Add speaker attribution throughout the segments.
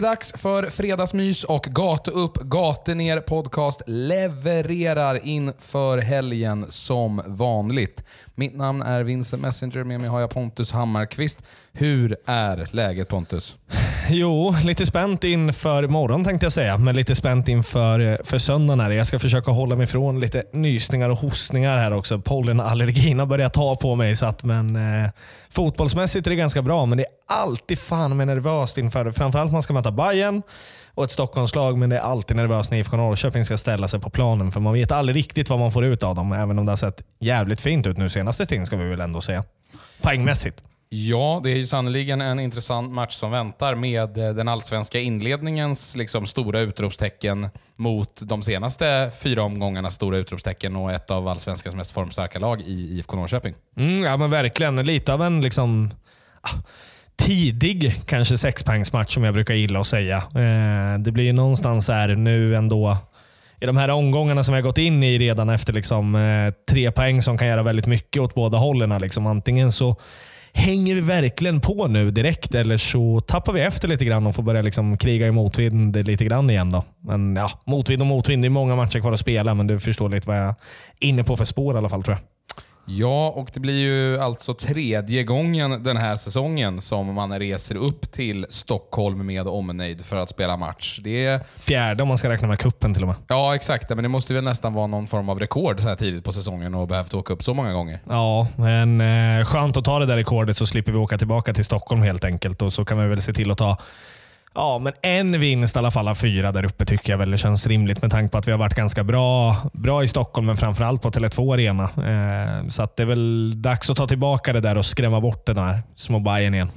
Speaker 1: är dags för fredagsmys och Gatu upp, gatu ner podcast levererar inför helgen som vanligt. Mitt namn är Vincent Messenger, med mig har jag Pontus Hammarkvist. Hur är läget Pontus?
Speaker 2: Jo, lite spänt inför morgon tänkte jag säga, men lite spänt inför eh, för söndagen. Här. Jag ska försöka hålla mig ifrån lite nysningar och hostningar här också. Pollenallergin har börjat ta på mig, så att, men eh, fotbollsmässigt är det ganska bra, men det är alltid fan med nervöst inför det. Framförallt man ska möta Bayern och ett Stockholmslag, men det är alltid nervöst när IFK Norrköping ska ställa sig på planen, för man vet aldrig riktigt vad man får ut av dem, även om det har sett jävligt fint ut nu senaste tiden, ska vi väl ändå säga. Poängmässigt.
Speaker 1: Ja, det är ju sannerligen en intressant match som väntar med eh, den allsvenska inledningens liksom, stora utropstecken mot de senaste fyra omgångarnas stora utropstecken och ett av allsvenskans mest formstarka lag i IFK Norrköping.
Speaker 2: Mm, ja, men verkligen. Lite av en liksom, ah, tidig kanske sexpoängsmatch som jag brukar gilla att säga. Eh, det blir ju någonstans här nu ändå i de här omgångarna som vi har gått in i redan efter liksom, eh, tre poäng som kan göra väldigt mycket åt båda hållen. Liksom. Antingen så hänger vi verkligen på nu direkt eller så tappar vi efter lite grann och får börja liksom kriga i motvind lite grann igen. Då. Men ja, Motvind och motvind. Det är många matcher kvar att spela, men du förstår lite vad jag är inne på för spår i alla fall tror jag.
Speaker 1: Ja, och det blir ju alltså tredje gången den här säsongen som man reser upp till Stockholm med omnejd för att spela match. Det är...
Speaker 2: Fjärde om man ska räkna med kuppen till och med.
Speaker 1: Ja, exakt. Men det måste väl nästan vara någon form av rekord så här tidigt på säsongen och behövt åka upp så många gånger.
Speaker 2: Ja, men eh, skönt att ta det där rekordet så slipper vi åka tillbaka till Stockholm helt enkelt. Och så kan vi väl se till att ta Ja, men en vinst i alla fall av fyra där uppe tycker jag väl känns rimligt med tanke på att vi har varit ganska bra, bra i Stockholm, men framförallt på Tele2 Arena. Eh, så att det är väl dags att ta tillbaka det där och skrämma bort den här små Bajen igen.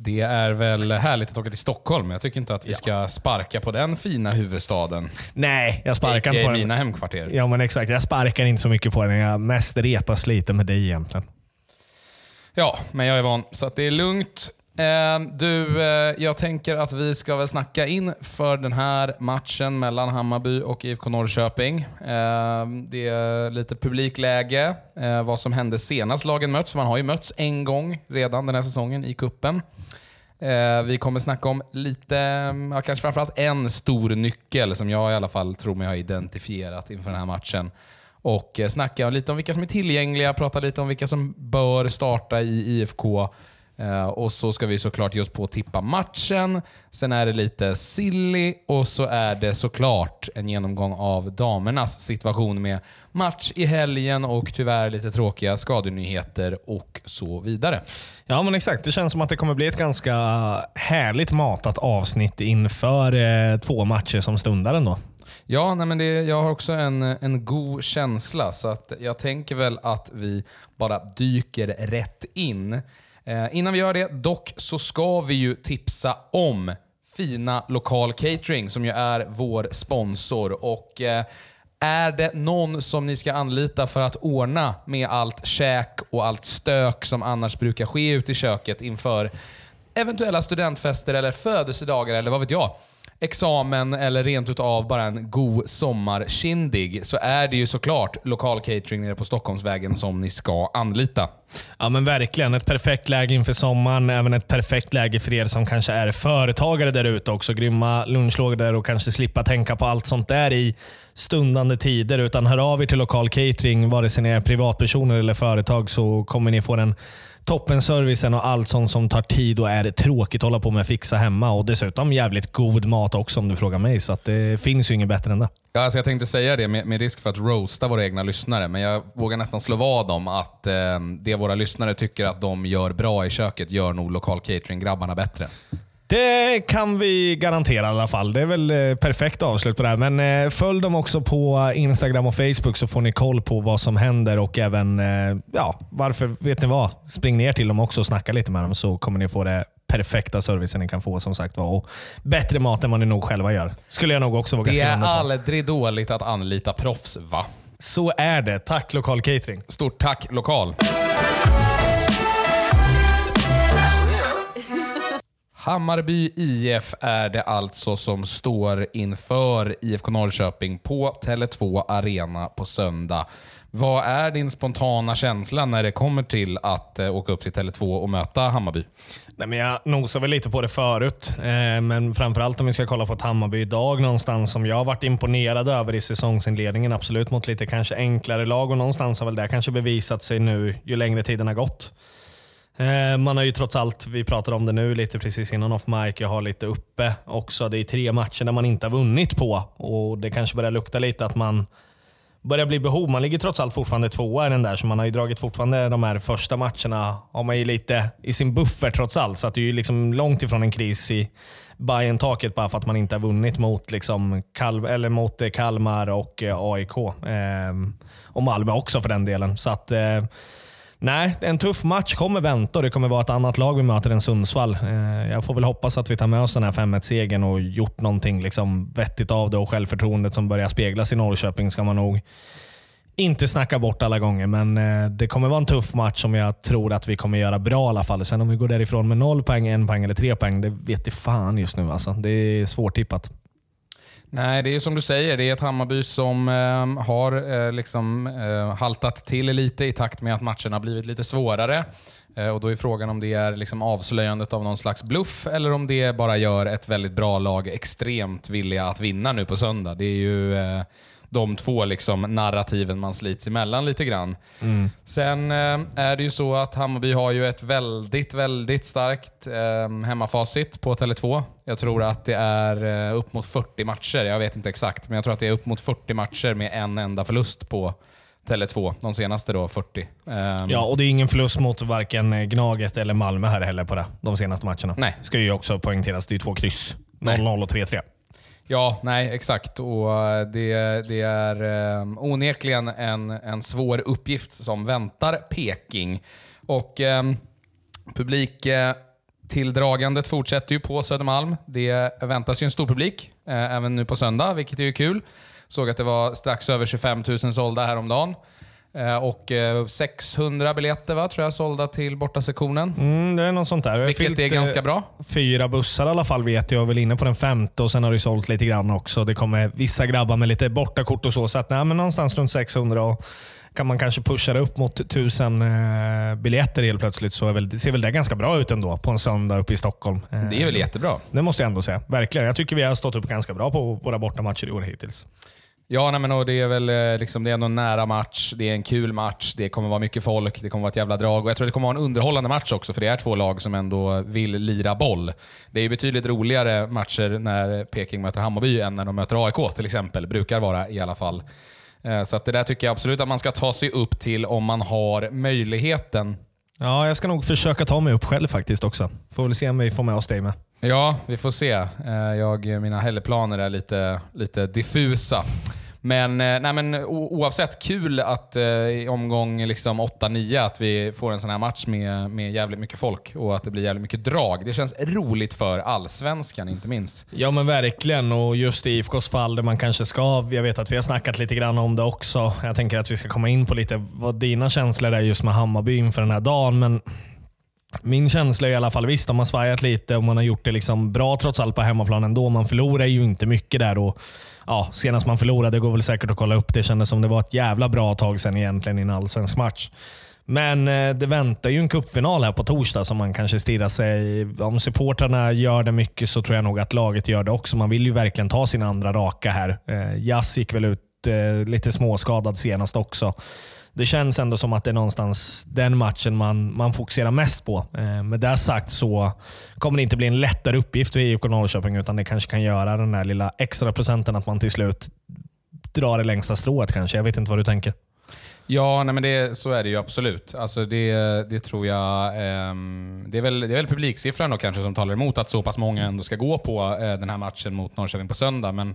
Speaker 1: Det är väl härligt att åka till Stockholm. Jag tycker inte att vi ska sparka på den fina huvudstaden.
Speaker 2: Nej, jag sparkar inte på
Speaker 1: den. mina hemkvarter.
Speaker 2: Ja, men exakt. Jag sparkar inte så mycket på den. Jag mest retas lite med dig egentligen.
Speaker 1: Ja, men jag är van. Så det är lugnt. Ehm, du, eh, jag tänker att vi ska väl snacka in för den här matchen mellan Hammarby och IFK Norrköping. Ehm, det är lite publikläge, eh, vad som hände senast lagen möts. Man har ju mötts en gång redan den här säsongen i kuppen. Ehm, vi kommer snacka om lite, mm, ja, kanske framförallt en stor nyckel som jag i alla fall tror mig ha identifierat inför den här matchen. Och eh, snacka lite om vilka som är tillgängliga, prata lite om vilka som bör starta i IFK och så ska vi såklart ge oss på att tippa matchen. Sen är det lite silly och så är det såklart en genomgång av damernas situation med match i helgen och tyvärr lite tråkiga skadenyheter och så vidare.
Speaker 2: Ja men exakt. Det känns som att det kommer bli ett ganska härligt matat avsnitt inför eh, två matcher som stundar ändå.
Speaker 1: Ja, nej men det, jag har också en, en god känsla så att jag tänker väl att vi bara dyker rätt in. Eh, innan vi gör det dock så ska vi ju tipsa om Fina Lokal Catering som ju är vår sponsor. Och eh, är det någon som ni ska anlita för att ordna med allt käk och allt stök som annars brukar ske ute i köket inför eventuella studentfester eller födelsedagar eller vad vet jag examen eller rent utav bara en god sommarkindig så är det ju såklart lokal catering nere på Stockholmsvägen som ni ska anlita.
Speaker 2: Ja men verkligen. Ett perfekt läge inför sommaren. Även ett perfekt läge för er som kanske är företagare där ute också. Grymma lunchlådor och kanske slippa tänka på allt sånt där i stundande tider. Utan hör av er till lokal catering. Vare sig ni är privatpersoner eller företag så kommer ni få den toppenservicen och allt sånt som tar tid och är tråkigt att hålla på med att fixa hemma. Och dessutom jävligt god mat också om du frågar mig. Så det finns ju inget bättre än det.
Speaker 1: Ja, alltså jag tänkte säga det med, med risk för att roasta våra egna lyssnare, men jag vågar nästan slå vad om att eh, det våra lyssnare tycker att de gör bra i köket gör nog lokal catering-grabbarna bättre.
Speaker 2: Det kan vi garantera i alla fall. Det är väl eh, perfekt avslut på det här. Men eh, följ dem också på Instagram och Facebook så får ni koll på vad som händer och även, eh, ja, varför, vet ni vad? Spring ner till dem också och snacka lite med dem så kommer ni få det perfekta servicen ni kan få som sagt var. Och bättre mat än vad ni nog själva gör. Skulle jag nog också våga
Speaker 1: skriva Det är aldrig dåligt att anlita proffs, va?
Speaker 2: Så är det. Tack Lokal Catering.
Speaker 1: Stort tack Lokal. Hammarby IF är det alltså som står inför IFK Norrköping på Tele2 Arena på söndag. Vad är din spontana känsla när det kommer till att eh, åka upp till Tele2 och möta Hammarby?
Speaker 2: Nej, men jag nosade väl lite på det förut, eh, men framförallt om vi ska kolla på ett Hammarby idag någonstans som jag har varit imponerad över i säsongsinledningen. Absolut mot lite kanske enklare lag och någonstans har väl det kanske bevisat sig nu ju längre tiden har gått. Eh, man har ju trots allt, vi pratade om det nu lite precis innan off mic, jag har lite uppe också. Det är tre matcher där man inte har vunnit på och det kanske börjar lukta lite att man börjar bli behov. Man ligger trots allt fortfarande tvåa i den där, så man har ju dragit fortfarande de här första matcherna har man ju lite i sin buffer trots allt. Så att det är ju liksom långt ifrån en kris i bayern taket bara för att man inte har vunnit mot, liksom Kal eller mot eh, Kalmar och AIK. Eh, ehm, och Malmö också för den delen. Så att eh, Nej, en tuff match kommer vänta och det kommer vara ett annat lag vi möter än Sundsvall. Eh, jag får väl hoppas att vi tar med oss den här 5-1-segern och gjort någonting liksom vettigt av det och självförtroendet som börjar speglas i Norrköping ska man nog inte snacka bort alla gånger, men eh, det kommer vara en tuff match som jag tror att vi kommer göra bra i alla fall. Sen om vi går därifrån med noll poäng, en poäng eller tre poäng, det vet jag fan just nu. Alltså. Det är svårtippat.
Speaker 1: Nej, det är som du säger. Det är ett Hammarby som eh, har eh, liksom, eh, haltat till lite i takt med att matcherna har blivit lite svårare. Eh, och Då är frågan om det är liksom avslöjandet av någon slags bluff eller om det bara gör ett väldigt bra lag extremt villiga att vinna nu på söndag. Det är ju eh, de två liksom narrativen man slits emellan lite grann. Mm. Sen eh, är det ju så att Hammarby har ju ett väldigt, väldigt starkt eh, hemmafacit på Tele2. Jag tror att det är eh, upp mot 40 matcher, jag vet inte exakt, men jag tror att det är upp mot 40 matcher med en enda förlust på Tele2, de senaste då 40. Um,
Speaker 2: ehm. ja, och det är ingen förlust mot varken Gnaget eller Malmö här heller på det, de senaste matcherna.
Speaker 1: Nej.
Speaker 2: Ska ju också poängteras, det är två kryss. 0-0 och 3-3.
Speaker 1: Ja, nej exakt. Och eh, det, det är um, onekligen en, en svår uppgift som väntar Peking. Och eh, um, publiktilldragandet fortsätter ju på Södermalm. Det väntas ju en stor publik eh, även nu på söndag, vilket är ju kul. Såg att det var strax över 25 000 sålda häromdagen. Eh, och 600 eh, biljetter va, tror jag sålda till bortasektionen.
Speaker 2: Mm, det är något sånt där.
Speaker 1: Vilket fyllt, är ganska bra.
Speaker 2: Fyra bussar i alla fall vet jag. Jag är väl inne på den femte och sen har det sålt lite grann också. Det kommer vissa grabbar med lite bortakort och så. Så att, nej, men någonstans runt 600 och kan man kanske pusha det upp mot 1000 eh, biljetter helt plötsligt så väl, ser väl det ganska bra ut ändå på en söndag uppe i Stockholm.
Speaker 1: det är väl jättebra.
Speaker 2: Det måste jag ändå säga. Verkligen. Jag tycker vi har stått upp ganska bra på våra bortamatcher i år hittills.
Speaker 1: Ja, nej, men och det är väl eh, liksom, det är ändå en nära match. Det är en kul match. Det kommer vara mycket folk. Det kommer vara ett jävla drag. Och jag tror det kommer vara en underhållande match också, för det är två lag som ändå vill lira boll. Det är betydligt roligare matcher när Peking möter Hammarby än när de möter AIK till exempel. Brukar vara i alla fall. Eh, så att det där tycker jag absolut att man ska ta sig upp till om man har möjligheten.
Speaker 2: Ja, jag ska nog försöka ta mig upp själv faktiskt också. Får väl se om vi får med oss dig med.
Speaker 1: Ja, vi får se. Eh, jag, mina helgplaner är lite, lite diffusa. Men, eh, nej, men oavsett, kul att eh, i omgång liksom 8-9 att vi får en sån här match med, med jävligt mycket folk och att det blir jävligt mycket drag. Det känns roligt för allsvenskan inte minst.
Speaker 2: Ja men verkligen och just i IFKs fall där man kanske ska, jag vet att vi har snackat lite grann om det också. Jag tänker att vi ska komma in på lite vad dina känslor är just med Hammarby inför den här dagen. Men min känsla är i alla fall, visst de har svajat lite och man har gjort det liksom bra trots allt på hemmaplan ändå. Man förlorar ju inte mycket där. Och, ja, senast man förlorade, det går väl säkert att kolla upp, det kändes som det var ett jävla bra tag sedan egentligen i en allsvensk match. Men eh, det väntar ju en cupfinal här på torsdag som man kanske stirrar sig... Om supportrarna gör det mycket så tror jag nog att laget gör det också. Man vill ju verkligen ta sin andra raka här. Eh, Jass gick väl ut eh, lite småskadad senast också det känns ändå som att det är någonstans den matchen man, man fokuserar mest på. Eh, med det sagt så kommer det inte bli en lättare uppgift för IFK Norrköping, utan det kanske kan göra den där lilla extra procenten att man till slut drar det längsta strået kanske. Jag vet inte vad du tänker.
Speaker 1: Ja, nej men det, så är det ju absolut. Alltså det, det tror jag... Eh, det, är väl, det är väl publiksiffran då kanske som talar emot att så pass många ändå ska gå på eh, den här matchen mot Norrköping på söndag. Men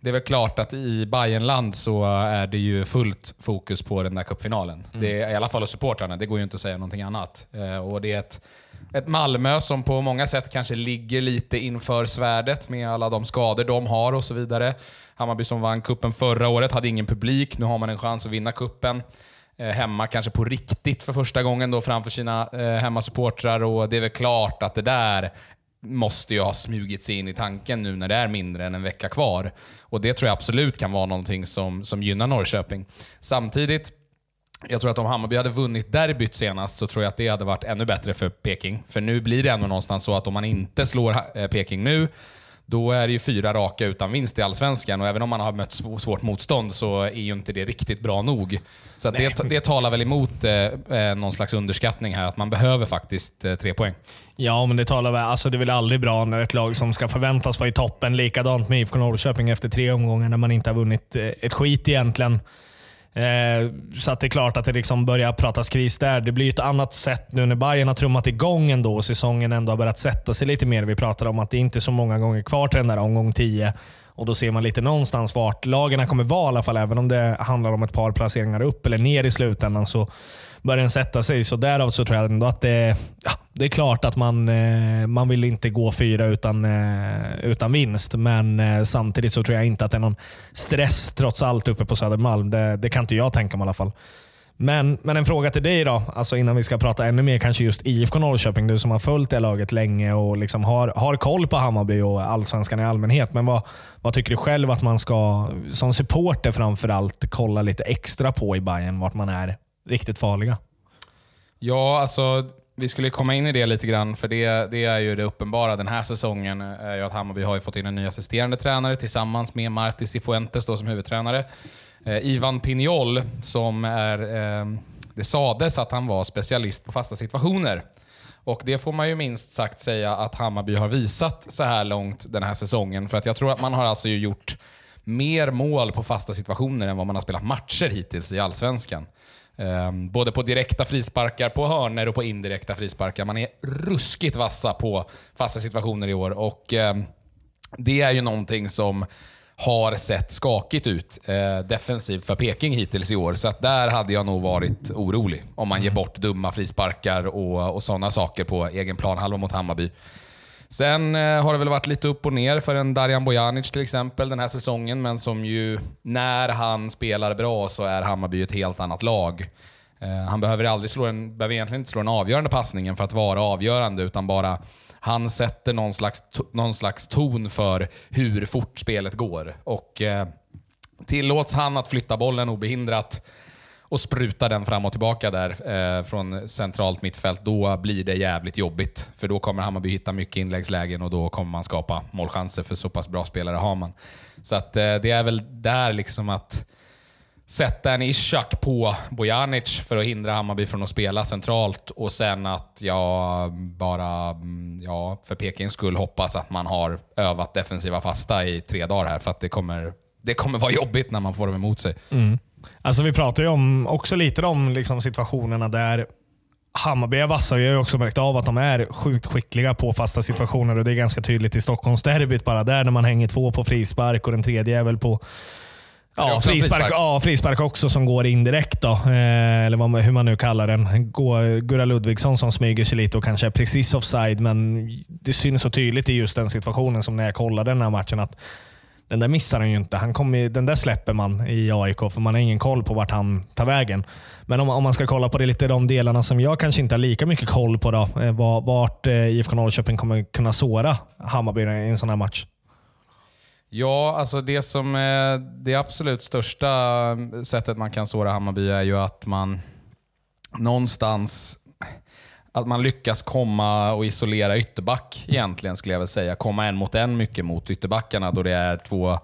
Speaker 1: det är väl klart att i Bayernland så är det ju fullt fokus på den där cupfinalen. Mm. Det är, I alla fall hos supportrarna, det går ju inte att säga någonting annat. Eh, och det är ett, ett Malmö som på många sätt kanske ligger lite inför svärdet med alla de skador de har och så vidare. Hammarby som vann kuppen förra året hade ingen publik, nu har man en chans att vinna kuppen eh, hemma, kanske på riktigt för första gången då framför sina eh, hemmasupportrar. Och det är väl klart att det där måste ju ha smugit sig in i tanken nu när det är mindre än en vecka kvar. Och Det tror jag absolut kan vara någonting som, som gynnar Norrköping. Samtidigt, jag tror att om Hammarby hade vunnit derbyt senast så tror jag att det hade varit ännu bättre för Peking. För nu blir det ändå någonstans så att om man inte slår eh, Peking nu då är det ju fyra raka utan vinst i Allsvenskan och även om man har mött svårt motstånd så är ju inte det riktigt bra nog. Så det, det talar väl emot eh, eh, någon slags underskattning här, att man behöver faktiskt eh, tre poäng.
Speaker 2: Ja, men det talar väl, alltså det är väl aldrig bra när ett lag som ska förväntas vara i toppen, likadant med IFK Norrköping efter tre omgångar när man inte har vunnit eh, ett skit egentligen. Eh, så att det är klart att det liksom börjar pratas kris där. Det blir ett annat sätt nu när Bayern har trummat igång ändå och säsongen ändå har börjat sätta sig lite mer. Vi pratade om att det inte är så många gånger kvar till den där omgång 10. Och Då ser man lite någonstans vart lagen kommer vara i alla fall. Även om det handlar om ett par placeringar upp eller ner i slutändan så börjar den sätta sig. Så därav så tror jag ändå att det, ja, det är klart att man, eh, man vill inte gå fyra utan, eh, utan vinst. Men eh, samtidigt så tror jag inte att det är någon stress trots allt uppe på Södermalm. Det, det kan inte jag tänka mig i alla fall. Men, men en fråga till dig då, alltså innan vi ska prata ännu mer kanske just IFK Norrköping. Du som har följt det laget länge och liksom har, har koll på Hammarby och allsvenskan i allmänhet. Men vad, vad tycker du själv att man ska, som supporter framförallt, kolla lite extra på i Bayern vart man är riktigt farliga?
Speaker 1: Ja, alltså vi skulle komma in i det lite grann, för det, det är ju det uppenbara den här säsongen. Eh, är ju att Hammarby har fått in en ny assisterande tränare tillsammans med Martis Cifuentes då som huvudtränare. Eh, Ivan Pignol, som är... Eh, det sades att han var specialist på fasta situationer. Och det får man ju minst sagt säga att Hammarby har visat så här långt den här säsongen. För att jag tror att man har alltså gjort mer mål på fasta situationer än vad man har spelat matcher hittills i Allsvenskan. Um, både på direkta frisparkar, på hörner och på indirekta frisparkar. Man är ruskigt vassa på fasta situationer i år och um, det är ju någonting som har sett skakigt ut eh, defensivt för Peking hittills i år. Så att där hade jag nog varit orolig om man ger mm. bort dumma frisparkar och, och sådana saker på egen planhalva mot Hammarby. Sen eh, har det väl varit lite upp och ner för en Darjan Bojanic till exempel den här säsongen, men som ju, när han spelar bra så är Hammarby ett helt annat lag. Eh, han behöver, aldrig slå en, behöver egentligen inte slå den avgörande passningen för att vara avgörande, utan bara han sätter någon slags, någon slags ton för hur fort spelet går. Och eh, Tillåts han att flytta bollen obehindrat och sprutar den fram och tillbaka där eh, från centralt mittfält, då blir det jävligt jobbigt. För då kommer Hammarby hitta mycket inläggslägen och då kommer man skapa målchanser för så pass bra spelare har man. Så att, eh, det är väl där liksom att sätta en Ishak på Bojanic för att hindra Hammarby från att spela centralt och sen att jag bara, mm, ja, för Pekings skull hoppas att man har övat defensiva fasta i tre dagar här för att det kommer, det kommer vara jobbigt när man får dem emot sig.
Speaker 2: Mm. Alltså Vi pratar ju om, också lite om liksom situationerna där Hammarby är vassa. Vi har ju också märkt av att de är sjukt skickliga på fasta situationer och det är ganska tydligt i Stockholmsderbyt bara där när man hänger två på frispark och den tredje är väl på Ja, frispark, frispark. Ja, frispark också som går indirekt. Då. Eh, eller vad, hur man nu kallar den. Gurra Ludvigsson som smyger sig lite och kanske är precis offside, men det syns så tydligt i just den situationen som när jag kollade den här matchen. att den där missar han ju inte. Han kommer, den där släpper man i AIK för man har ingen koll på vart han tar vägen. Men om, om man ska kolla på det lite de delarna som jag kanske inte har lika mycket koll på. Då, eh, vart eh, IFK Norrköping kommer kunna såra Hammarby i en sån här match.
Speaker 1: Ja, alltså det som är det absolut största mm, sättet man kan såra Hammarby är ju att man någonstans att man lyckas komma och isolera ytterback egentligen, skulle jag väl säga. Komma en mot en mycket mot ytterbackarna då det är två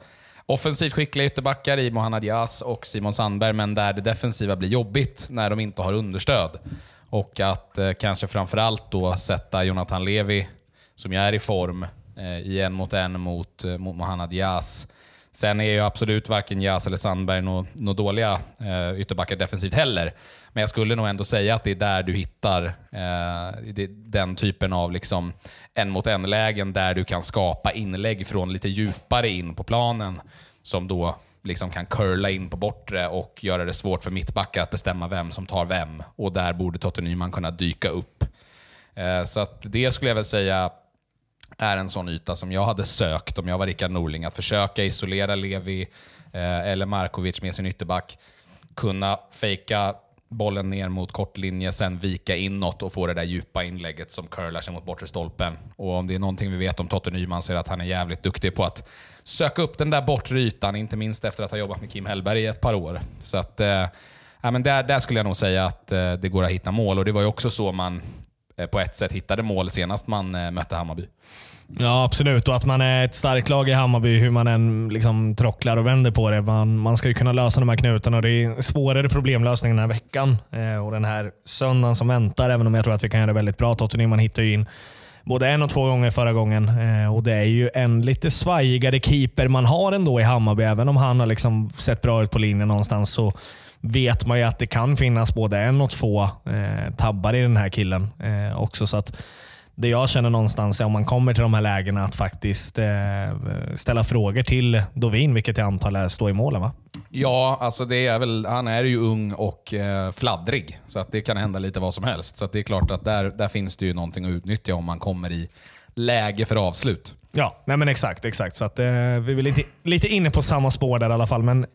Speaker 1: offensivt skickliga ytterbackar i Mohamed Yas och Simon Sandberg, men där det defensiva blir jobbigt när de inte har understöd. Och att eh, kanske framförallt då sätta Jonathan Levi, som jag är i form, eh, i en mot en mot, eh, mot Mohamed Yas. Sen är ju absolut varken Jas eller Sandberg några nå dåliga eh, ytterbackar defensivt heller. Men jag skulle nog ändå säga att det är där du hittar eh, den typen av liksom en mot en-lägen där du kan skapa inlägg från lite djupare in på planen som då liksom kan curla in på bortre och göra det svårt för mittbackar att bestämma vem som tar vem. Och där borde Totte Nyman kunna dyka upp. Eh, så att det skulle jag väl säga är en sån yta som jag hade sökt om jag var Rickard Norling. Att försöka isolera Levi eh, eller Markovic med sin ytterback. Kunna fejka bollen ner mot kortlinje, sen vika inåt och få det där djupa inlägget som curlar sig mot bortre stolpen. Och om det är någonting vi vet om Totte Nyman så är det att han är jävligt duktig på att söka upp den där bortre ytan, inte minst efter att ha jobbat med Kim Hellberg i ett par år. Så att, eh, ja, men där, där skulle jag nog säga att eh, det går att hitta mål och det var ju också så man Eh, på ett sätt hittade mål senast man eh, mötte Hammarby.
Speaker 2: Ja, absolut. Och att man är ett starkt lag i Hammarby, hur man än liksom trocklar och vänder på det. Man, man ska ju kunna lösa de här knutarna och det är svårare problemlösning den här veckan eh, och den här söndagen som väntar. Även om jag tror att vi kan göra det väldigt bra. Totte Nyman hittar ju in både en och två gånger förra gången. Eh, och Det är ju en lite svajigare keeper man har ändå i Hammarby. Även om han har liksom sett bra ut på linjen någonstans så vet man ju att det kan finnas både en och två eh, tabbar i den här killen eh, också. Så att det jag känner någonstans är om man kommer till de här lägena att faktiskt eh, ställa frågor till Dovin, vilket jag antar är stå i målen va?
Speaker 1: Ja, alltså det är väl, han är ju ung och eh, fladdrig, så att det kan hända lite vad som helst. Så det är klart att där, där finns det ju någonting att utnyttja om man kommer i läge för avslut.
Speaker 2: Ja, nej men exakt. exakt. Så att, eh, vi är lite, lite inne på samma spår där i alla fall. Men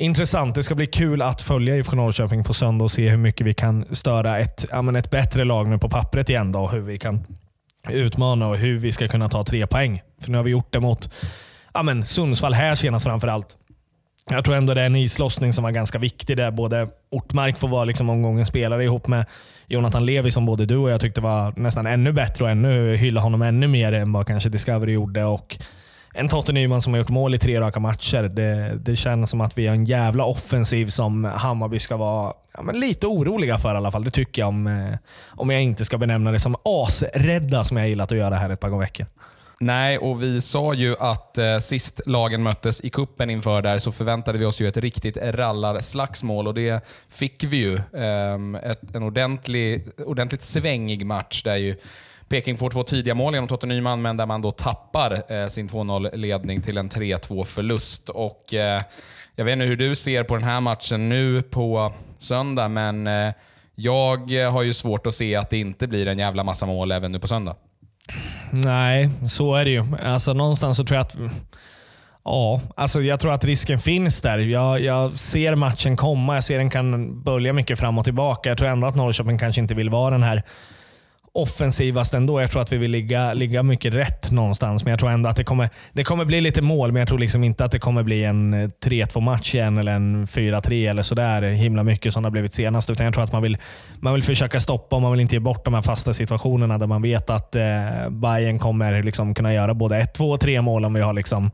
Speaker 2: Intressant. Det ska bli kul att följa IFK Norrköping på söndag och se hur mycket vi kan störa ett, ja, men ett bättre lag nu på pappret igen. Då, hur vi kan utmana och hur vi ska kunna ta tre poäng. För nu har vi gjort det mot ja, men Sundsvall här senast framförallt. Jag tror ändå det är en islossning som var ganska viktig där både Ortmark får vara liksom omgångens spelare ihop med Jonathan Levi som både du och jag tyckte var nästan ännu bättre och ännu hylla honom ännu mer än vad kanske Discovery gjorde. Och en Totte Nyman som har gjort mål i tre raka matcher. Det, det känns som att vi har en jävla offensiv som Hammarby ska vara ja, men lite oroliga för i alla fall. Det tycker jag om, eh, om jag inte ska benämna det som asrädda som jag gillat att göra här ett par veckor.
Speaker 1: Nej, och vi sa ju att eh, sist lagen möttes i kuppen inför där så förväntade vi oss ju ett riktigt rallarslagsmål och det fick vi ju. Eh, ett, en ordentlig, ordentligt svängig match där ju Peking får två tidiga mål genom Totte Nyman, men där man då tappar eh, sin 2-0-ledning till en 3-2-förlust. Och eh, Jag vet inte hur du ser på den här matchen nu på söndag, men eh, jag har ju svårt att se att det inte blir en jävla massa mål även nu på söndag.
Speaker 2: Nej, så är det ju. Alltså, någonstans så tror jag att Ja, alltså jag tror att risken finns där. Jag, jag, ser matchen komma. Jag ser den kan bölja mycket fram och tillbaka. Jag tror ändå att Norrköping kanske inte vill vara den här offensivast ändå. Jag tror att vi vill ligga, ligga mycket rätt någonstans, men jag tror ändå att det kommer, det kommer bli lite mål, men jag tror liksom inte att det kommer bli en eh, 3-2 match igen eller en 4-3 eller sådär himla mycket som det har blivit senast. Utan jag tror att man vill, man vill försöka stoppa och man vill inte ge bort de här fasta situationerna där man vet att eh, Bayern kommer liksom kunna göra både 1, 2 och 3 mål om vi har liksom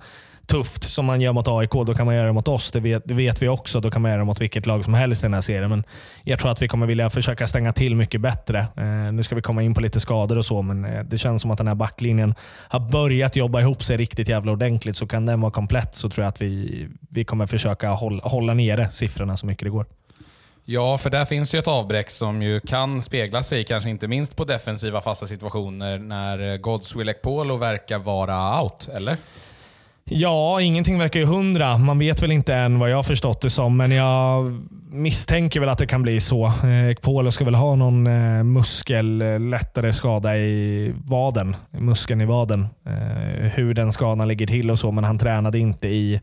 Speaker 2: tufft som man gör mot AIK, då kan man göra det mot oss. Det vet, det vet, vi också. Då kan man göra det mot vilket lag som helst i den här serien. Men jag tror att vi kommer vilja försöka stänga till mycket bättre. Eh, nu ska vi komma in på lite skador och så, men eh, det känns som att den här backlinjen har börjat jobba ihop sig riktigt jävla ordentligt. Så kan den vara komplett så tror jag att vi, vi kommer försöka hålla, hålla nere siffrorna så mycket det går.
Speaker 1: Ja, för där finns ju ett avbräck som ju kan spegla sig, kanske inte minst på defensiva fasta situationer, när Godswill Ekpolo verkar vara out, eller?
Speaker 2: Ja, ingenting verkar ju hundra. Man vet väl inte än vad jag har förstått det som, men jag misstänker väl att det kan bli så. Eh, Ekpolo ska väl ha någon eh, muskel, eh, lättare skada i vaden. Muskeln i vaden. Hur den skadan ligger till och så, men han tränade inte i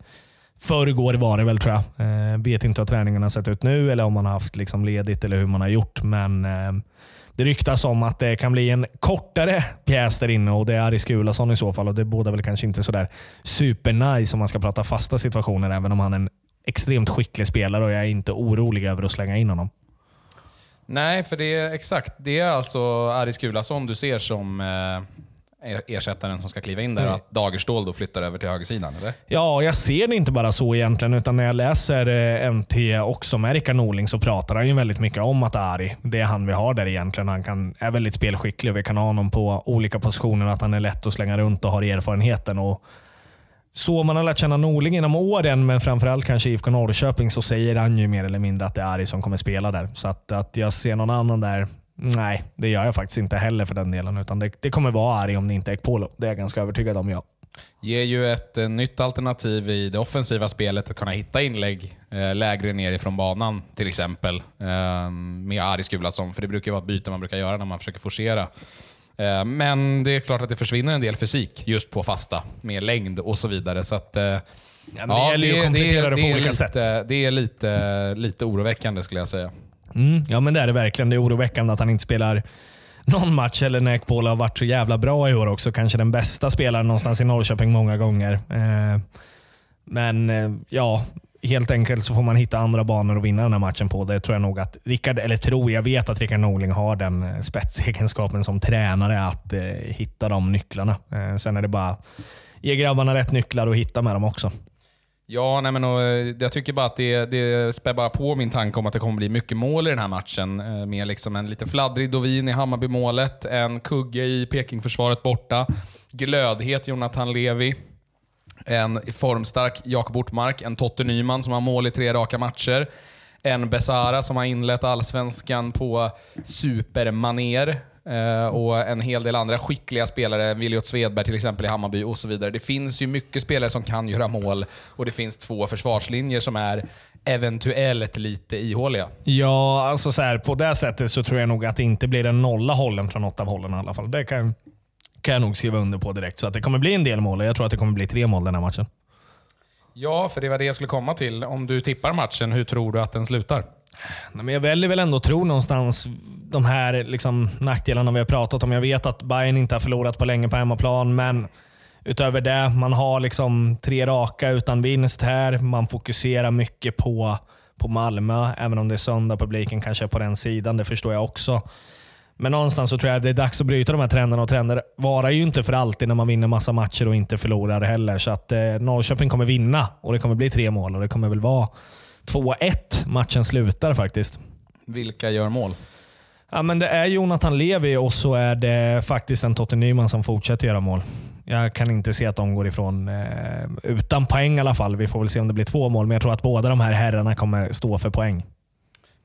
Speaker 2: förrgår var det väl tror jag. Vet inte hur träningen har sett ut nu eller om man har haft liksom ledigt eller hur man har gjort, men det ryktas om att det kan bli en kortare pjäs där inne och det är Aris Gulason i så fall. Och det båda väl kanske inte sådär supernice om man ska prata fasta situationer, även om han är en extremt skicklig spelare och jag är inte orolig över att slänga in honom.
Speaker 1: Nej, för det är exakt. Det är alltså Aris Gulason du ser som eh, ersättaren som ska kliva in där och att Dagerstål då flyttar över till högersidan? Eller?
Speaker 2: Ja, jag ser det inte bara så egentligen, utan när jag läser eh, NT också med Rickard Norling så pratar han ju väldigt mycket om att Ari, det är han vi har där egentligen. Han kan, är väldigt spelskicklig och vi kan ha honom på olika positioner, att han är lätt att slänga runt och har erfarenheten. Och så man har lärt känna Norling genom åren, men framförallt kanske IFK Norrköping, så säger han ju mer eller mindre att det är Ari som kommer spela där. Så att, att jag ser någon annan där Nej, det gör jag faktiskt inte heller för den delen. Utan det, det kommer vara arg om det inte är Ekpolo. Det är jag ganska övertygad om, ja.
Speaker 1: Ger ju ett eh, nytt alternativ i det offensiva spelet att kunna hitta inlägg eh, lägre ner ifrån banan till exempel. Eh, med Aris Gulason, för det brukar vara ett byte man brukar göra när man försöker forcera. Eh, men det är klart att det försvinner en del fysik just på fasta med längd och så vidare. Så att, eh, ja,
Speaker 2: det gäller ju att komplettera det, det,
Speaker 1: på
Speaker 2: olika
Speaker 1: lite,
Speaker 2: sätt.
Speaker 1: Det är lite, lite oroväckande skulle jag säga.
Speaker 2: Mm, ja men det är det verkligen. Det är oroväckande att han inte spelar någon match eller när Ekbola har varit så jävla bra i år också. Kanske den bästa spelaren någonstans i Norrköping många gånger. Eh, men eh, ja, helt enkelt så får man hitta andra banor att vinna den här matchen på. Det tror jag nog att Rickard, eller tror, jag vet att Rickard Norling har den eh, spetsegenskapen som tränare att eh, hitta de nycklarna. Eh, sen är det bara ge grabbarna rätt nycklar och hitta med dem också.
Speaker 1: Ja, nej men, och, eh, jag tycker bara att det, det spär bara på min tanke om att det kommer bli mycket mål i den här matchen. Eh, med liksom en lite fladdrig Dovin i Hammarby-målet, en kugge i Pekingförsvaret borta, glödhet Jonathan Levi, en formstark Jakob Ortmark, en Totte Nyman som har mål i tre raka matcher, en Besara som har inlett allsvenskan på supermaner Eh, och en hel del andra skickliga spelare, Williot Svedberg till exempel i Hammarby och så vidare. Det finns ju mycket spelare som kan göra mål och det finns två försvarslinjer som är eventuellt lite ihåliga.
Speaker 2: Ja, alltså så här, på det sättet så tror jag nog att det inte blir en nolla hållen från något av hållen i alla fall. Det kan, kan jag nog skriva under på direkt. Så att det kommer bli en del mål och jag tror att det kommer bli tre mål den här matchen.
Speaker 1: Ja, för det var det jag skulle komma till. Om du tippar matchen, hur tror du att den slutar?
Speaker 2: Nej, men jag väljer väl ändå att tro någonstans de här liksom, nackdelarna vi har pratat om. Jag vet att Bayern inte har förlorat på länge på hemmaplan, men utöver det, man har liksom tre raka utan vinst här. Man fokuserar mycket på, på Malmö, även om det är söndag. Publiken kanske är på den sidan, det förstår jag också. Men någonstans så tror jag att det är dags att bryta de här trenderna och trender varar ju inte för alltid när man vinner massa matcher och inte förlorar heller. Så att eh, Norrköping kommer vinna och det kommer bli tre mål och det kommer väl vara 2-1 matchen slutar faktiskt.
Speaker 1: Vilka gör mål?
Speaker 2: Ja, men det är Jonathan Levi och så är det faktiskt en Totte Nyman som fortsätter göra mål. Jag kan inte se att de går ifrån eh, utan poäng i alla fall. Vi får väl se om det blir två mål, men jag tror att båda de här herrarna kommer stå för poäng.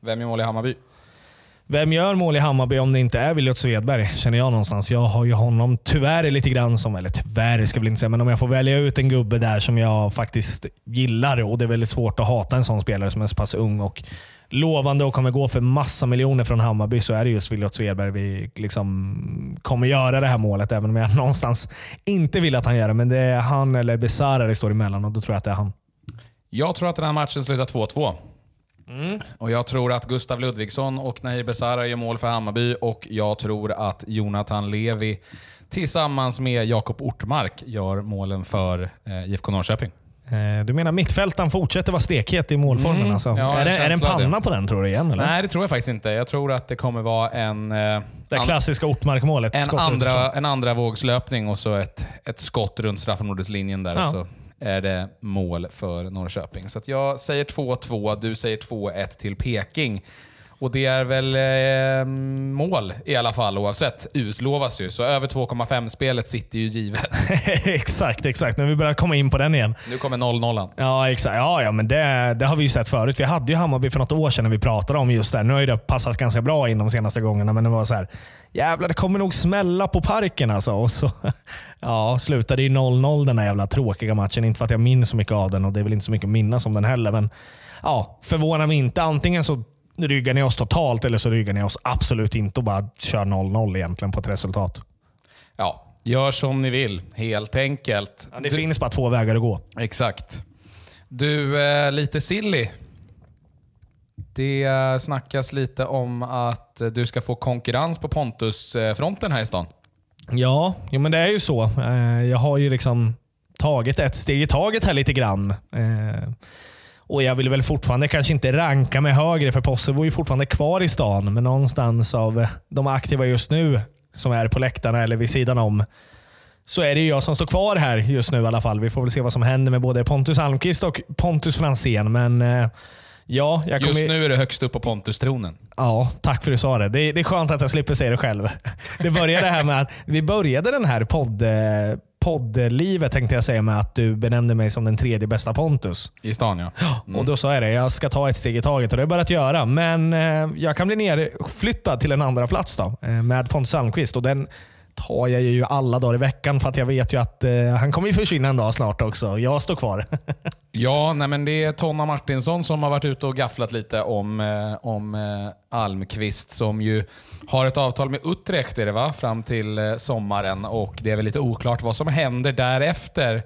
Speaker 1: Vem gör mål i Hammarby?
Speaker 2: Vem gör mål i Hammarby om det inte är Williot Svedberg? Känner jag någonstans. Jag har ju honom tyvärr lite grann som, eller tyvärr ska jag väl inte säga, men om jag får välja ut en gubbe där som jag faktiskt gillar och det är väldigt svårt att hata en sån spelare som är så pass ung och lovande och kommer gå för massa miljoner från Hammarby så är det just Williot Svedberg vi liksom kommer göra det här målet. Även om jag någonstans inte vill att han gör det. Men det är han eller Besara det står emellan och då tror jag att det är han.
Speaker 1: Jag tror att den här matchen slutar 2-2. Mm. Och Jag tror att Gustav Ludvigsson och Nahir Besara gör mål för Hammarby och jag tror att Jonathan Levi tillsammans med Jakob Ortmark gör målen för eh, IFK Norrköping.
Speaker 2: Eh, du menar mittfältaren fortsätter vara stekhet i målformen?
Speaker 1: Mm.
Speaker 2: Alltså.
Speaker 1: Ja,
Speaker 2: är, det,
Speaker 1: en
Speaker 2: är det en panna
Speaker 1: det.
Speaker 2: på den tror du igen? Eller?
Speaker 1: Nej, det tror jag faktiskt inte. Jag tror att det kommer vara en, eh,
Speaker 2: det klassiska Ortmark-målet.
Speaker 1: en, andra,
Speaker 2: utifrån.
Speaker 1: en andra vågslöpning och så ett, ett skott runt straffområdeslinjen där.
Speaker 2: Ja.
Speaker 1: Och så är det mål för Norrköping. Så att jag säger 2-2, du säger 2-1 till Peking. Och det är väl eh, mål i alla fall oavsett. Utlovas ju. Så över 2,5-spelet sitter ju givet.
Speaker 2: exakt, exakt. Nu vi börjar komma in på den igen.
Speaker 1: Nu kommer 0-0.
Speaker 2: Ja, exakt. Ja, ja men det, det har vi ju sett förut. Vi hade ju Hammarby för något år sedan när vi pratade om just det. Nu har ju det passat ganska bra in de senaste gångerna, men det var så här. Jävlar, det kommer nog smälla på parken alltså. Och så ja, slutade i 0-0 den här jävla tråkiga matchen. Inte för att jag minns så mycket av den och det är väl inte så mycket att minnas om den heller. Men ja, förvånar mig inte. Antingen så ryggar ni oss totalt eller så ryggar ni oss absolut inte och bara kör 0-0 egentligen på ett resultat.
Speaker 1: Ja, gör som ni vill helt enkelt.
Speaker 2: Ja, det
Speaker 1: Du-
Speaker 2: finns bara två vägar att gå.
Speaker 1: Exakt. Du, eh, lite silly. Det eh, snackas lite om att eh, du ska få konkurrens på Pontus-fronten här i stan.
Speaker 2: Ja, jo, men det är ju så. Eh, Jag har ju liksom tagit ett steg i taget här lite grann. Och Jag vill väl fortfarande kanske inte ranka mig högre, för Posse bor ju fortfarande kvar i stan. Men någonstans av eh, de aktiva just nu, som är på läktarna eller vid sidan om, så är det ju jag som står kvar här just nu i alla fall. Vi får väl se vad som händer med både Pontus Almqvist och Pontus Franzén. Men eh, ja, jag kommer...
Speaker 1: Just nu är du högst upp på Pontus-tronen.
Speaker 2: Ja, tack för att du sa det. det. Det är skönt att jag slipper säga det själv. Det började här med att vi började den här podd, eh, poddlivet tänkte jag säga med att du benämnde mig som den tredje bästa Pontus.
Speaker 1: I stan ja.
Speaker 2: Och Då sa jag det, jag ska ta ett steg i taget och det har jag börjat göra. Men eh, jag kan bli nerflyttad till en andra plats då, eh, med Pontus Almqvist. Och den tar jag ju alla dagar i veckan för att jag vet ju att eh, han kommer ju försvinna en dag snart också. Jag står kvar.
Speaker 1: Ja, nej men det är Tonna Martinsson som har varit ute och gafflat lite om, eh, om eh, Almqvist som ju har ett avtal med Utrecht är det va? fram till eh, sommaren och det är väl lite oklart vad som händer därefter.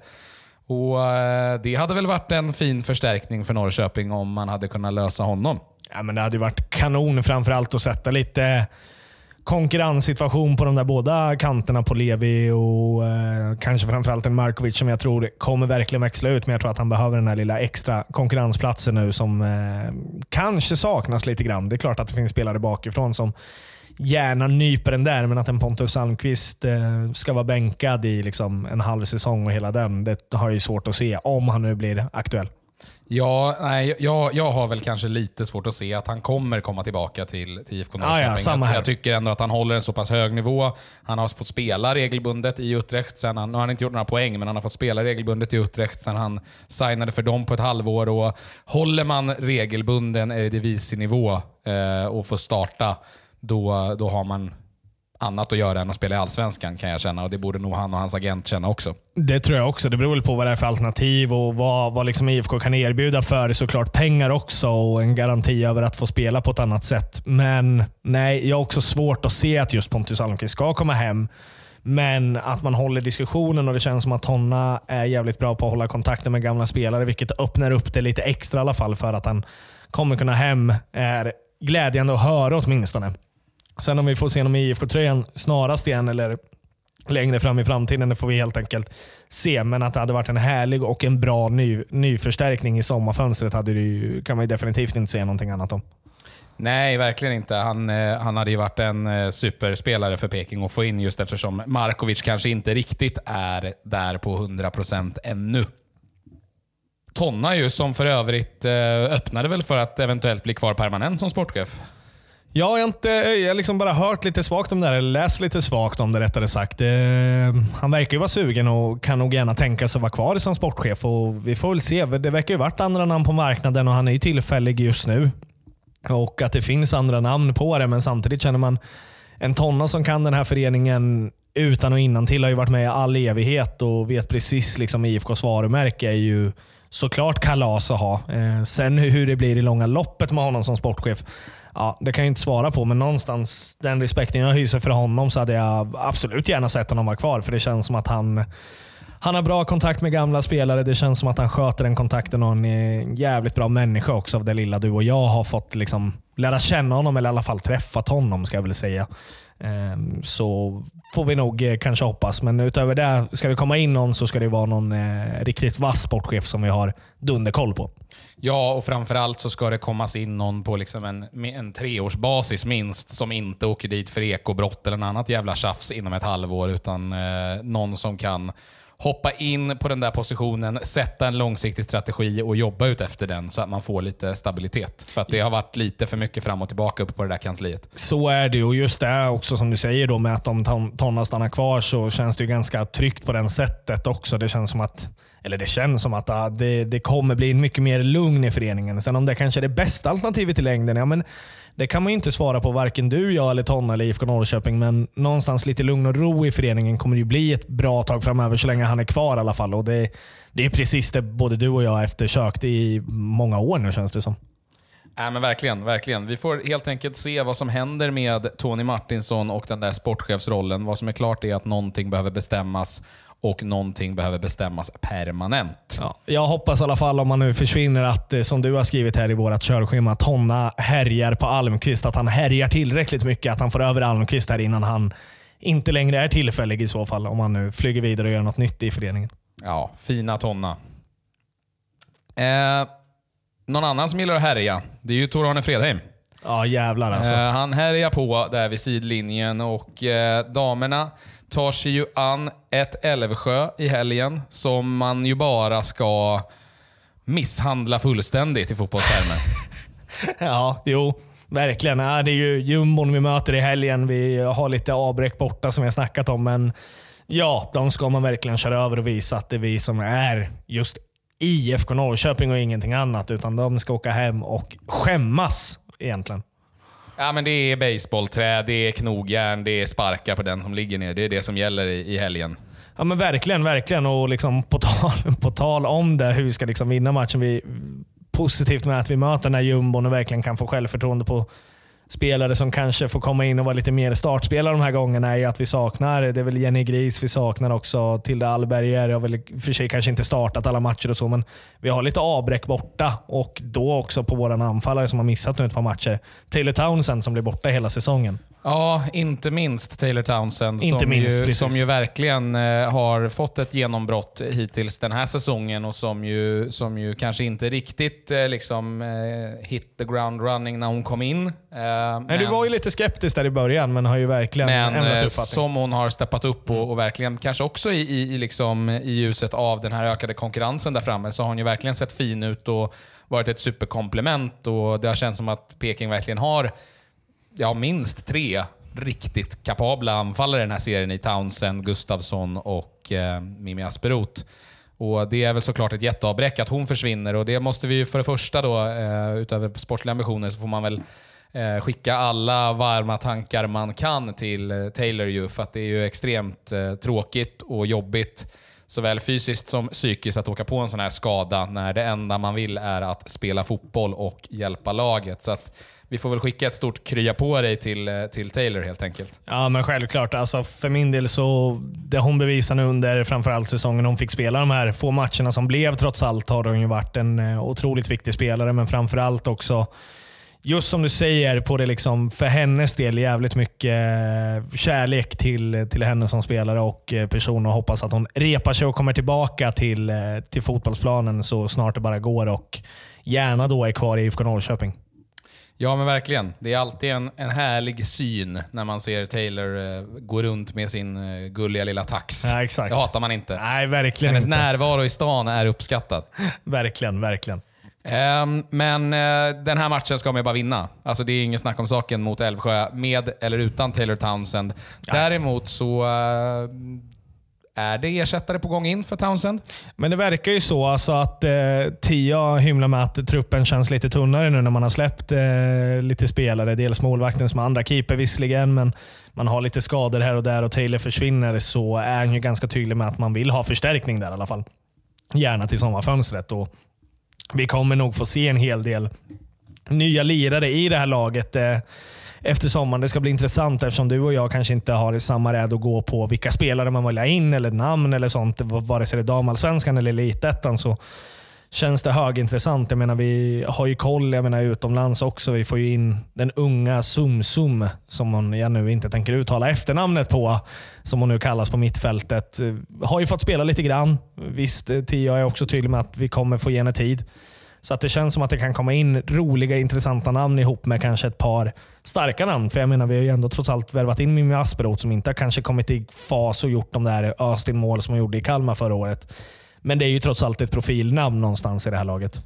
Speaker 1: Och eh, Det hade väl varit en fin förstärkning för Norrköping om man hade kunnat lösa honom.
Speaker 2: Ja, men det hade ju varit kanon framförallt att sätta lite konkurrenssituation på de där båda kanterna på Levi och eh, kanske framförallt en Markovic som jag tror kommer verkligen växla ut. Men jag tror att han behöver den här lilla extra konkurrensplatsen nu som eh, kanske saknas lite grann. Det är klart att det finns spelare bakifrån som gärna nyper den där, men att en Pontus Almqvist eh, ska vara bänkad i liksom en halv säsong och hela den, det har jag svårt att se om han nu blir aktuell.
Speaker 1: Ja, nej, jag, jag har väl kanske lite svårt att se att han kommer komma tillbaka till, till IFK Norrköping.
Speaker 2: Ah, ja, samma här.
Speaker 1: jag, tycker ändå att han håller en så pass hög nivå. Han har fått spela regelbundet i Utrecht. Sen han, nu har han inte gjort några poäng, men han har fått spela regelbundet i Utrecht sen han signade för dem på ett halvår. Och håller man regelbunden Eredivisie-nivå eh, och får starta, då, då har man annat att göra än att spela i Allsvenskan kan jag känna. Och Det borde nog han och hans agent känna också.
Speaker 2: Det tror jag också. Det beror väl på vad det är för alternativ och vad, vad liksom IFK kan erbjuda för såklart pengar också och en garanti över att få spela på ett annat sätt. Men nej, jag har också svårt att se att just Pontus Almqvist ska komma hem. Men att man håller diskussionen och det känns som att Tonna är jävligt bra på att hålla kontakten med gamla spelare, vilket öppnar upp det lite extra i alla fall för att han kommer kunna hem, är glädjande att höra åtminstone. Sen om vi får se honom i IFK-tröjan snarast igen eller längre fram i framtiden, det får vi helt enkelt se. Men att det hade varit en härlig och en bra ny, nyförstärkning i sommarfönstret hade du, kan man definitivt inte säga någonting annat om.
Speaker 1: Nej, verkligen inte. Han, eh, han hade ju varit en eh, superspelare för Peking att få in just eftersom Markovic kanske inte riktigt är där på 100% ännu. Tonna ju, som för övrigt eh, öppnade väl för att eventuellt bli kvar permanent som sportchef.
Speaker 2: Jag har inte, jag liksom bara hört lite svagt om det här, eller läst lite svagt om det rättare sagt. Eh, han verkar ju vara sugen och kan nog gärna tänka sig att vara kvar som sportchef. Och vi får väl se. Det verkar ju varit andra namn på marknaden och han är ju tillfällig just nu. Och att det finns andra namn på det, men samtidigt känner man en tonna som kan den här föreningen utan och innan till har ju varit med i all evighet och vet precis liksom IFKs varumärke är ju såklart kalas att ha. Eh, sen hur det blir i långa loppet med honom som sportchef, ja, det kan jag inte svara på. Men någonstans, den respekten jag hyser för honom så hade jag absolut gärna sett honom vara kvar. För det känns som att han han har bra kontakt med gamla spelare. Det känns som att han sköter den kontakten och han är en jävligt bra människa också av det lilla du och jag har fått liksom lära känna honom, eller i alla fall träffat honom ska jag väl säga. Ehm, så får vi nog eh, kanske hoppas. Men utöver det, ska det komma in någon så ska det vara någon eh, riktigt vass sportchef som vi har dunderkoll på.
Speaker 1: Ja, och framförallt så ska det kommas in någon på liksom en, en treårsbasis minst, som inte åker dit för ekobrott eller något annat jävla tjafs inom ett halvår, utan eh, någon som kan hoppa in på den där positionen, sätta en långsiktig strategi och jobba ut efter den så att man får lite stabilitet. För att det har varit lite för mycket fram och tillbaka uppe på det där kansliet.
Speaker 2: Så är det och just det också som du säger då med att om Tonna stannar kvar så känns det ju ganska tryggt på den sättet också. Det känns som att eller det känns som att ah, det, det kommer bli mycket mer lugn i föreningen. Sen om det kanske är det bästa alternativet i längden, ja, men det kan man ju inte svara på varken du, jag eller Tonna eller IFK Norrköping. Men någonstans lite lugn och ro i föreningen kommer ju bli ett bra tag framöver så länge han är kvar i alla fall. Och det, det är precis det både du och jag eftersökt i många år nu känns det som.
Speaker 1: Ja, men verkligen, verkligen. Vi får helt enkelt se vad som händer med Tony Martinsson och den där sportchefsrollen. Vad som är klart är att någonting behöver bestämmas och någonting behöver bestämmas permanent.
Speaker 2: Ja, jag hoppas i alla fall om man nu försvinner att, eh, som du har skrivit här i vårt körschema, att Honna härjar på Almqvist. Att han härjar tillräckligt mycket, att han får över Almqvist här innan han inte längre är tillfällig i så fall. Om han nu flyger vidare och gör något nytt i föreningen.
Speaker 1: Ja, fina Tonna. Eh, någon annan som gillar att härja, det är ju Tor-Arne Fredheim.
Speaker 2: Ja, jävlar alltså. Eh,
Speaker 1: han härjar på där vid sidlinjen och eh, damerna tar sig ju an ett Älvsjö i helgen som man ju bara ska misshandla fullständigt i fotbollstermer.
Speaker 2: ja, jo. Verkligen. det är ju jumbon vi möter i helgen. Vi har lite avbräck borta som jag snackat om, men ja, de ska man verkligen köra över och visa att det är vi som är just IFK Norrköping och ingenting annat. Utan de ska åka hem och skämmas egentligen.
Speaker 1: Ja, men det är baseballträ, det är knogjärn, det är sparkar på den som ligger ner. Det är det som gäller i, i helgen.
Speaker 2: Ja men Verkligen, verkligen. Och liksom på, tal, på tal om det, hur vi ska liksom vinna matchen. Vi, positivt med att vi möter den här jumbon och verkligen kan få självförtroende på spelare som kanske får komma in och vara lite mer startspelare de här gångerna är ju att vi saknar, det är väl Jenny Gris, vi saknar också Tilde Allberger. Jag har väl för sig kanske inte startat alla matcher och så, men vi har lite avbräck borta och då också på våra anfallare som har missat nu ett par matcher. Taylor Townsend som blir borta hela säsongen.
Speaker 1: Ja, inte minst Taylor Townsend
Speaker 2: inte
Speaker 1: som,
Speaker 2: minst,
Speaker 1: ju,
Speaker 2: precis.
Speaker 1: som ju verkligen eh, har fått ett genombrott hittills den här säsongen och som ju, som ju kanske inte riktigt eh, liksom, eh, hit the ground running när hon kom in. Eh,
Speaker 2: Nej, du var ju lite skeptisk där i början, men har ju verkligen
Speaker 1: men
Speaker 2: ändrat uppfattning.
Speaker 1: som hon har steppat upp och, och verkligen, kanske också i, i, i liksom, i ljuset av den här ökade konkurrensen där framme, så har hon ju verkligen sett fin ut och varit ett superkomplement. Och det har känts som att Peking verkligen har ja, minst tre riktigt kapabla anfallare i den här serien i Townsend, Gustavsson och eh, Mimmi Asperoth. Och Det är väl såklart ett jätteavbräck att hon försvinner och det måste vi ju för det första då, eh, utöver sportsliga ambitioner, så får man väl eh, skicka alla varma tankar man kan till eh, Taylor ju, för att det är ju extremt eh, tråkigt och jobbigt såväl fysiskt som psykiskt att åka på en sån här skada när det enda man vill är att spela fotboll och hjälpa laget. Så att vi får väl skicka ett stort krya på dig till, eh, till Taylor helt enkelt.
Speaker 2: Ja, men självklart. Alltså, för min del så, det hon bevisade nu under framförallt säsongen hon fick spela de här få matcherna som blev trots allt har hon ju varit en eh, otroligt viktig spelare, men framförallt också Just som du säger, på det liksom för hennes del jävligt mycket eh, kärlek till, till henne som spelare och person och hoppas att hon repar sig och kommer tillbaka till, till fotbollsplanen så snart det bara går och gärna då är kvar i IFK Norrköping.
Speaker 1: Ja, men verkligen. Det är alltid en, en härlig syn när man ser Taylor eh, gå runt med sin eh, gulliga lilla tax.
Speaker 2: Ja, exakt.
Speaker 1: Det hatar man inte.
Speaker 2: Nej, verkligen
Speaker 1: Hennes
Speaker 2: inte.
Speaker 1: närvaro i stan är uppskattad.
Speaker 2: Verkligen, verkligen.
Speaker 1: Ehm, men eh, den här matchen ska man ju bara vinna. Alltså det är ingen snack om saken mot Älvsjö, med eller utan Taylor Townsend. Däremot så eh, är det ersättare på gång in för Townsend.
Speaker 2: Men det verkar ju så alltså att eh, Tia hymlar med att truppen känns lite tunnare nu när man har släppt eh, lite spelare. Dels målvakten som andra keeper visserligen, men man har lite skador här och där och Taylor försvinner så är han ju ganska tydlig med att man vill ha förstärkning där i alla fall. Gärna till sommarfönstret. Och vi kommer nog få se en hel del nya lirare i det här laget eh, efter sommaren. Det ska bli intressant eftersom du och jag kanske inte har samma räd att gå på vilka spelare man vill ha in eller namn eller sånt. Vare sig det är damallsvenskan eller elitettan så känns det högintressant. Jag menar, vi har ju koll jag menar, utomlands också. Vi får ju in den unga Sumsum, som hon, jag nu inte tänker uttala efternamnet på, som hon nu kallas på mittfältet. Eh, har ju fått spela lite grann. Visst, eh, Tia är också tydlig med att vi kommer få ge henne tid. Så att det känns som att det kan komma in roliga, intressanta namn ihop med kanske ett par starka namn. För jag menar, vi har ju ändå trots allt värvat in Mimmi Asperoth som inte har kanske kommit i fas och gjort de där Östin-mål som hon gjorde i Kalmar förra året. Men det är ju trots allt ett profilnamn någonstans i det här laget.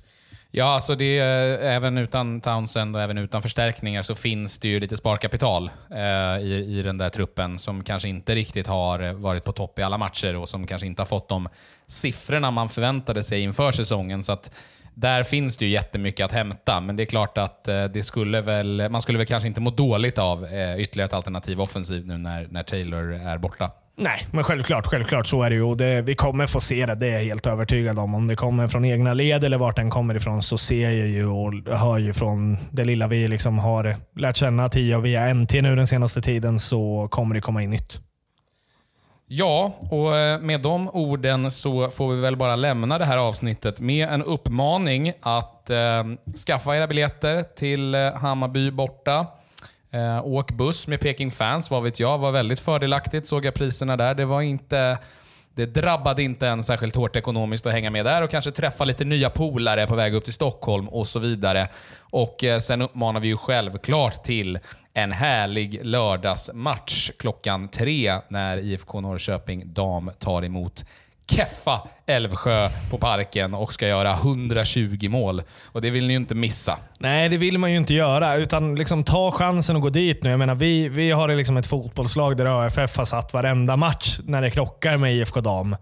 Speaker 1: Ja, alltså det eh, även utan Townsend och även utan förstärkningar så finns det ju lite sparkapital eh, i, i den där truppen som kanske inte riktigt har varit på topp i alla matcher och som kanske inte har fått de siffrorna man förväntade sig inför säsongen. Så att där finns det ju jättemycket att hämta, men det är klart att eh, det skulle väl, man skulle väl kanske inte må dåligt av eh, ytterligare ett alternativ offensiv nu när, när Taylor är borta.
Speaker 2: Nej, men självklart, självklart så är det ju. Och det, vi kommer få se det, det är jag helt övertygad om. Om det kommer från egna led eller vart den kommer ifrån så ser jag ju och hör ju från det lilla vi liksom har lärt känna Tia via NT nu den senaste tiden så kommer det komma in nytt.
Speaker 1: Ja, och eh, med de orden så får vi väl bara lämna det här avsnittet med en uppmaning att eh, skaffa era biljetter till eh, Hammarby borta. Eh, åk buss med Peking Fans, vad vet jag, var väldigt fördelaktigt såg jag priserna där. Det var inte... Det drabbade inte en särskilt hårt ekonomiskt att hänga med där och kanske träffa lite nya polare på väg upp till Stockholm och så vidare. Och eh, Sen uppmanar vi ju självklart till en härlig lördagsmatch klockan tre när IFK Norrköping dam tar emot Keffa Älvsjö på Parken och ska göra 120 mål. Och det vill ni ju inte missa.
Speaker 2: Nej, det vill man ju inte göra. Utan liksom ta chansen och gå dit nu. Jag menar, vi, vi har liksom ett fotbollslag där ÖFF har satt varenda match när det krockar med IFK Dam.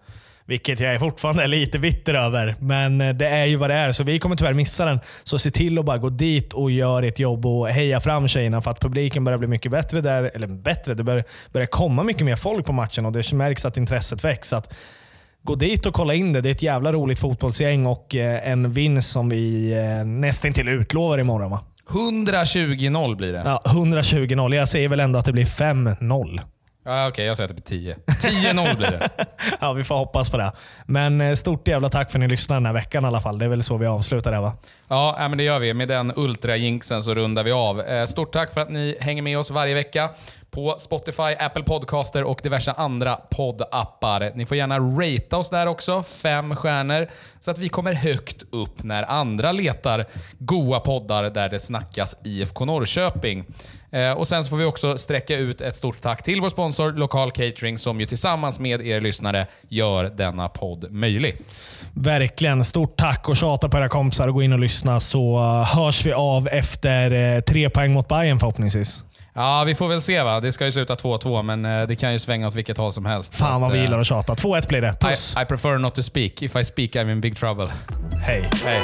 Speaker 2: Vilket jag fortfarande är lite bitter över. Men eh, det är ju vad det är, så vi kommer tyvärr missa den. Så se till att bara gå dit och gör ert jobb och heja fram tjejerna för att publiken börjar bli mycket bättre där. Eller bättre, det börjar, börjar komma mycket mer folk på matchen och det märks att intresset väcks. Så att Gå dit och kolla in det. Det är ett jävla roligt fotbollsgäng och en vinst som vi nästan till utlovar imorgon va?
Speaker 1: 120-0 blir det.
Speaker 2: Ja, 120-0. Jag säger väl ändå att det blir 5-0.
Speaker 1: Ja, Okej, jag säger att det blir 10. 10-0 blir det.
Speaker 2: Ja, vi får hoppas på det. Men eh, stort jävla tack för att ni lyssnade den här veckan i alla fall. Det är väl så vi avslutar det va?
Speaker 1: Ja, men det gör vi. Med den ultra-jinxen så rundar vi av. Eh, Stort tack för att ni hänger med oss varje vecka på Spotify, Apple Podcaster och diverse andra poddappar. Ni får gärna ratea oss där också, fem stjärnor, så att vi kommer högt upp när andra letar goa poddar där det snackas IFK Norrköping. Eh, och Sen så får vi också sträcka ut ett stort tack till vår sponsor Lokal Catering som ju tillsammans med er lyssnare gör denna podd möjlig.
Speaker 2: Verkligen. Stort tack och tjata på era kompisar och gå in och lyssna så eh, hörs vi av efter eh, tre poäng mot Bayern förhoppningsvis.
Speaker 1: Ja, vi får väl se va. Det ska ju sluta 2-2, men eh, det kan ju svänga åt vilket håll som helst.
Speaker 2: Fan vad vi
Speaker 1: att,
Speaker 2: gillar
Speaker 1: eh,
Speaker 2: att tjata. 2-1 blir det. Puss.
Speaker 1: I, I prefer not to speak. If I speak I'm in big trouble.
Speaker 2: Hej.
Speaker 1: Hej.